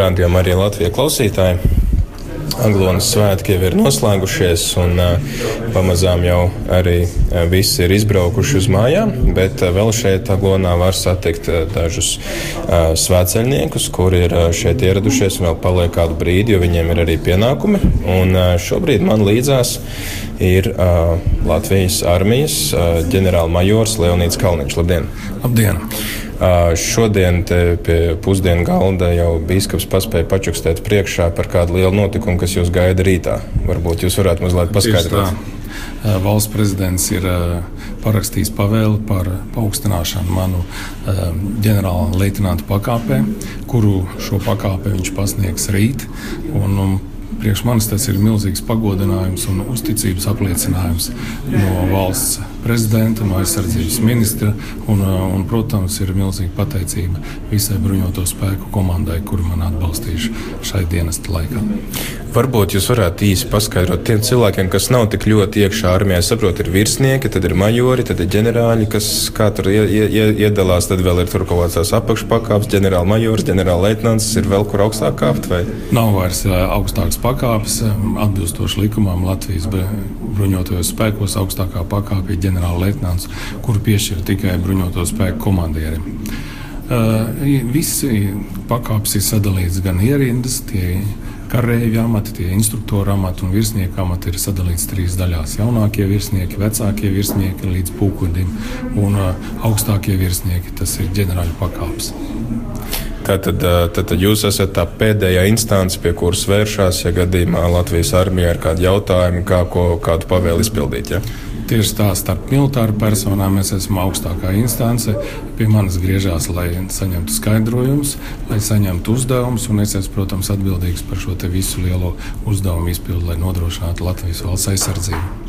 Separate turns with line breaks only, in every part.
Rādījumā arī Latvijas klausītāji. Aglonas svētki jau ir noslēgušies, un pamazām jau arī visi ir izbraukuši uz mājām. Bet vēl šeit, Aglonā, var satikt dažus svētceļniekus, kuri ir šeit ieradušies un vēl paliek kādu brīdi, jo viņiem ir arī pienākumi. Un šobrīd man līdzās ir Latvijas armijas ģenerālmajors Leonīds Kalniņš. Labdien!
Labdien!
Šodien pie pusdienu galda jau biskups paspēja pačukstēt priekšā par kādu lielu notikumu, kas jūs gaida rītā. Varbūt jūs varētu mazliet paskaidrot.
Valsts prezidents ir parakstījis pavēli par paaugstināšanu manu ģenerāla leitnanta pakāpē, kuru šo pakāpi viņš pasniegs rīt. Un, un priekš manis tas ir milzīgs pagodinājums un uzticības apliecinājums no valsts prezidenta, no aizsardzības ministra. Un, uh, un, protams, ir milzīga pateicība visai bruņoto spēku komandai, kuri man atbalstījuši šai dienesta laikā.
Varbūt jūs varētu īsi paskaidrot tiem cilvēkiem, kas nav tik ļoti iekšā armijā. Saprotu, ir virsnieki, tad ir majori, tad ir ģenerāļi, kas tur ie, ie, iedalās. Tad vēl ir tur kaut kāds tās apakšpakāpes, ģenerāla majors, ģenerāla leitnants. Ir vēl kur augstāk kāpt? Vai?
Nav vairs uh, augstākas pakāpes. Atbilstoši likumam Latvijas bruņotajos spēkos augstākā pakāpe ir ģenerālleitnants, kuru piešķir tikai bruņoto spēku komandierim. Uh, visi pakāpes ir sadalīts gan ierindas, tie karavīri amati, tie instruktoru amati un virsnieku amati ir sadalīts trīs daļās. Jaunākie virsnieki, vecākie virsnieki līdz pūkudim un uh, augstākie virsnieki, tas ir ģenerāļu pakāpes.
Tātad, tad, tad jūs esat tā pēdējā instance, pie kuras vēršās, ja gadījumā Latvijas armijā ir kādi jautājumi, kā ko, kādu pavēli izpildīt. Ja?
Tieši tā, starp militāru personām es esmu augstākā instance. Pie manis griežās, lai saņemtu skaidrojumus, lai saņemtu uzdevumus. Es esmu, protams, atbildīgs par šo visu lielo uzdevumu izpildi, lai nodrošinātu Latvijas valsts aizsardzību.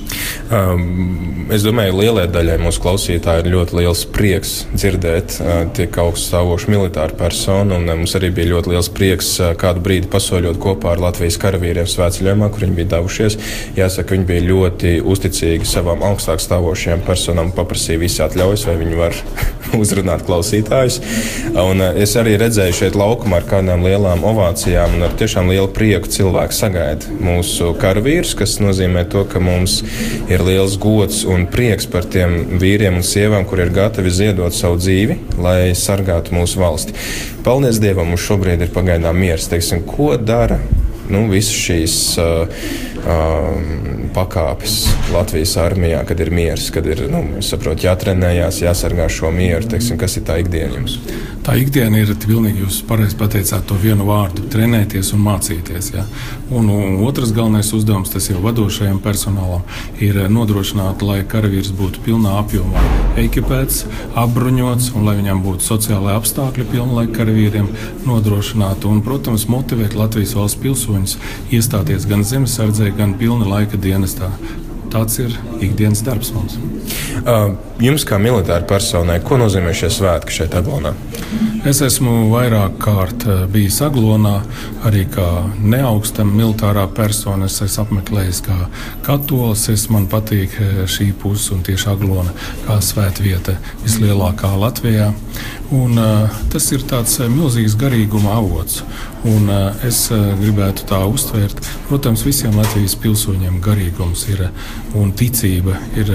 Um, es domāju, ka lielai daļai mūsu klausītāju ir ļoti liels prieks dzirdēt uh, tik augstu stāvošu militāru personu. Un, uh, mums arī bija ļoti liels prieks uh, kādu brīdi pasoļot kopā ar Latvijas karavīriem svētceļojumā, kur viņi bija devušies. Jāsaka, viņi bija ļoti uzticīgi savām augstāk stāvošajām personām, paprasīja visi atļaujas, vai viņi var uzrunāt klausītājus. Un, uh, es arī redzēju šeit laukumā ar kādām lielām ovācijām un ar tiešām lielu prieku cilvēku sagaida mūsu karavīrus, kas nozīmē to, ka mums ir liels gods un prieks par tiem vīriem un sievām, kur ir gatavi ziedot savu dzīvi, lai sargātu mūsu valsti. Paldies Dievam, mums šobrīd ir pagaidām miers. Teiksim, ko dara nu, visas šīs uh, uh, pakāpes Latvijas armijā, kad ir miers, kad ir nu, saprot, jātrenējās, jāsargā šo mieru? Teiksim, kas ir tā ikdiena jums?
Tā ikdiena ir pilnīgi, jūs pareizi pateicāt to vienu vārdu - trenēties un mācīties. Ja? Un, un otrs galvenais uzdevums, tas jau vadošajam personālam, ir nodrošināt, lai karavīrs būtu pilnā apjomā ekipēts, apbruņots un lai viņam būtu sociālai apstākļi pilnlaika karavīriem nodrošināti. Un, protams, motivēt Latvijas valsts pilsoņus iestāties gan zemesardzē, gan pilna laika dienestā. Tāds ir ikdienas darbs mums.
Uh, jums, kā militārai personai, ko nozīmē šie svētki šeit, Aglonā?
Es esmu vairāk kārt bijis Aglonā, arī kā neaugstam militārā persona. Es esmu apmeklējis kā katolis. Es man patīk šī puse un tieši Aglona kā svētvieta vislielākā Latvijā. Un, uh, tas ir tāds uh, milzīgs garīguma avots. Un, uh, es gribētu tā uztvērt, protams, visiem Latvijas pilsoņiem garīgums ir un ticība ir,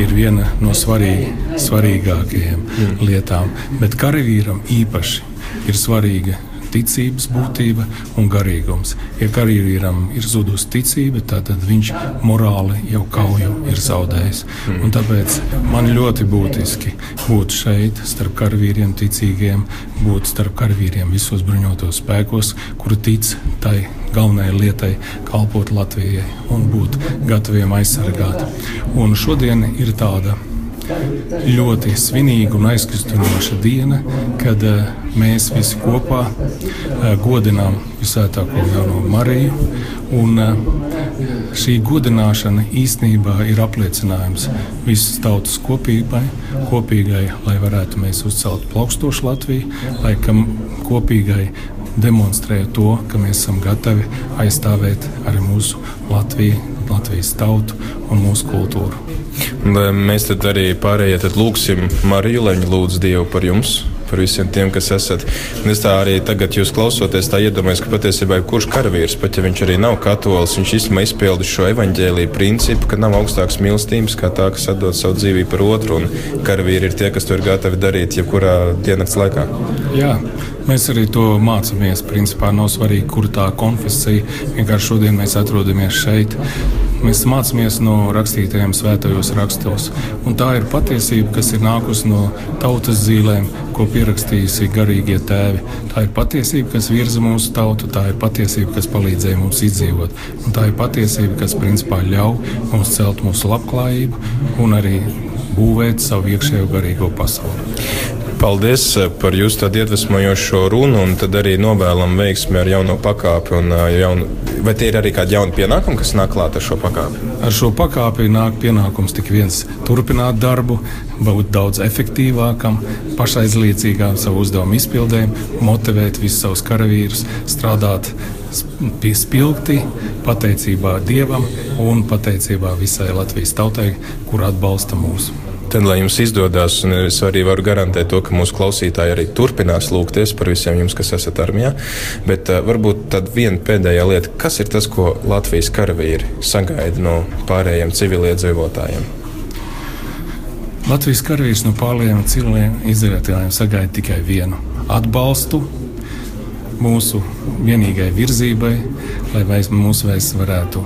ir, viena no svarīgi, svarīgākajām mm. lietām. Bet karavīram īpaši ir svarīga ticības būtība un garīgums. Ja karavīram ir zudusi ticība, tad viņš morāli jau kauju ir zaudējis. Un tāpēc man ļoti būtiski būt šeit, starp karavīriem, ticīgiem, būt starp karavīriem visos bruņotos spēkos, kuri tic tai galvenajai lietai kalpot Latvijai un būt gataviem aizsargāt. Un šodien ir tāda ļoti svinīga un aizkustinoša diena, kad uh, mēs visi kopā uh, godinām visvētāko jauno Mariju. Un, uh, šī godināšana īstenībā ir apliecinājums visas tautas kopībai, kopīgai, lai varētu mēs uzcelt plaukstošu Latviju, lai kopīgai demonstrē to, ka mēs esam gatavi aizstāvēt arī mūsu Latviju, Latvijas tautu un mūsu kultūru.
Mēs tad arī pārējie tad lūgsim Mariju, lai viņa lūdz Dievu par jums, par visiem tiem, kas esat. Un es tā arī tagad jūs klausoties, tā iedomājos, ka patiesībā kurš karavīrs, pat ja viņš arī nav katolis, viņš īstenībā izpildu šo evaņģēlīju principu, ka nav augstākas mīlestības kā tā, kas atdod savu dzīvību par otru. Un karavīri ir tie, kas to ir gatavi darīt jebkurā diennakts laikā.
Jā. Mēs arī to mācāmies. Principā nav svarīgi, kur tā konfesija. Vienkārši šodien mēs atrodamies šeit. Mēs mācāmies no rakstītajiem svētajos rakstos. Un tā ir patiesība, kas ir nākusi no tautas zīmēm, ko pierakstījusi garīgie tēvi. Tā ir patiesība, kas virza mūsu tautu, tā ir patiesība, kas palīdzēja mums izdzīvot. Un tā ir patiesība, kas principā ļauj mums celt mūsu labklājību un arī būvēt savu iekšējo garīgo pasauli.
Paldies eh, par jūsu tādu iedvesmojošo runu, un tad arī novēlam veiksmi ar jauno pakāpi. Un, eh, jaunu, vai tie ir arī kādi jauni pienākumi, kas nāk klāt ar šo pakāpi?
Ar šo pakāpi nāk pienākums tik viens - turpināt darbu, būt daudz efektīvākam, pašaizliecīgām savu uzdevumu izpildēm, motivēt visus savus karavīrus, strādāt piespilgti, pateicībā Dievam un pateicībā visai Latvijas tautai, kur atbalsta mūsu.
Tad, lai jums izdodas, un es arī varu garantēt to, ka mūsu klausītāji arī turpinās lūgties par visiem jums, kas esat armijā. Bet uh, varbūt tad viena pēdējā lieta, kas ir tas, ko Latvijas karavīri sagaida no pārējiem civiliedzīvotājiem?
Latvijas karavīrs no pārējiem civiliedzīvotājiem sagaida tikai vienu atbalstu mūsu vienīgai virzībai, lai mūsu vēsts varētu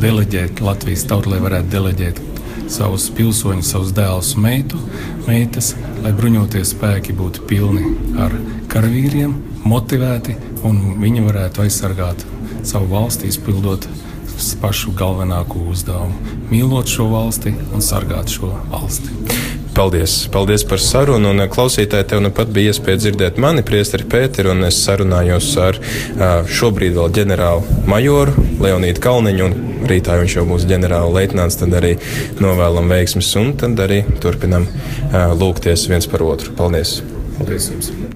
deleģēt Latvijas tautu, lai varētu deleģēt savus pilsoņus, savus dēlus meitu, meitas, lai bruņoties spēki būtu pilni ar karavīriem, motivēti un viņi varētu aizsargāt savu valsti, izpildot pašu galvenāko uzdevumu - mīlot šo valsti un sargāt šo valsti.
Paldies, paldies par sarunu. Un, klausītāji, tev nu pat bija iespēja dzirdēt mani, Priesteri Pēteru, un es sarunājos ar šobrīd vēl ģenerāli majoru Leonīdu Kalniņu. Rītā viņš jau būs ģenerāla leitnants, tad arī novēlam veiksmes un tad arī turpinam lūgties viens par otru. Paldies!
Paldies jums!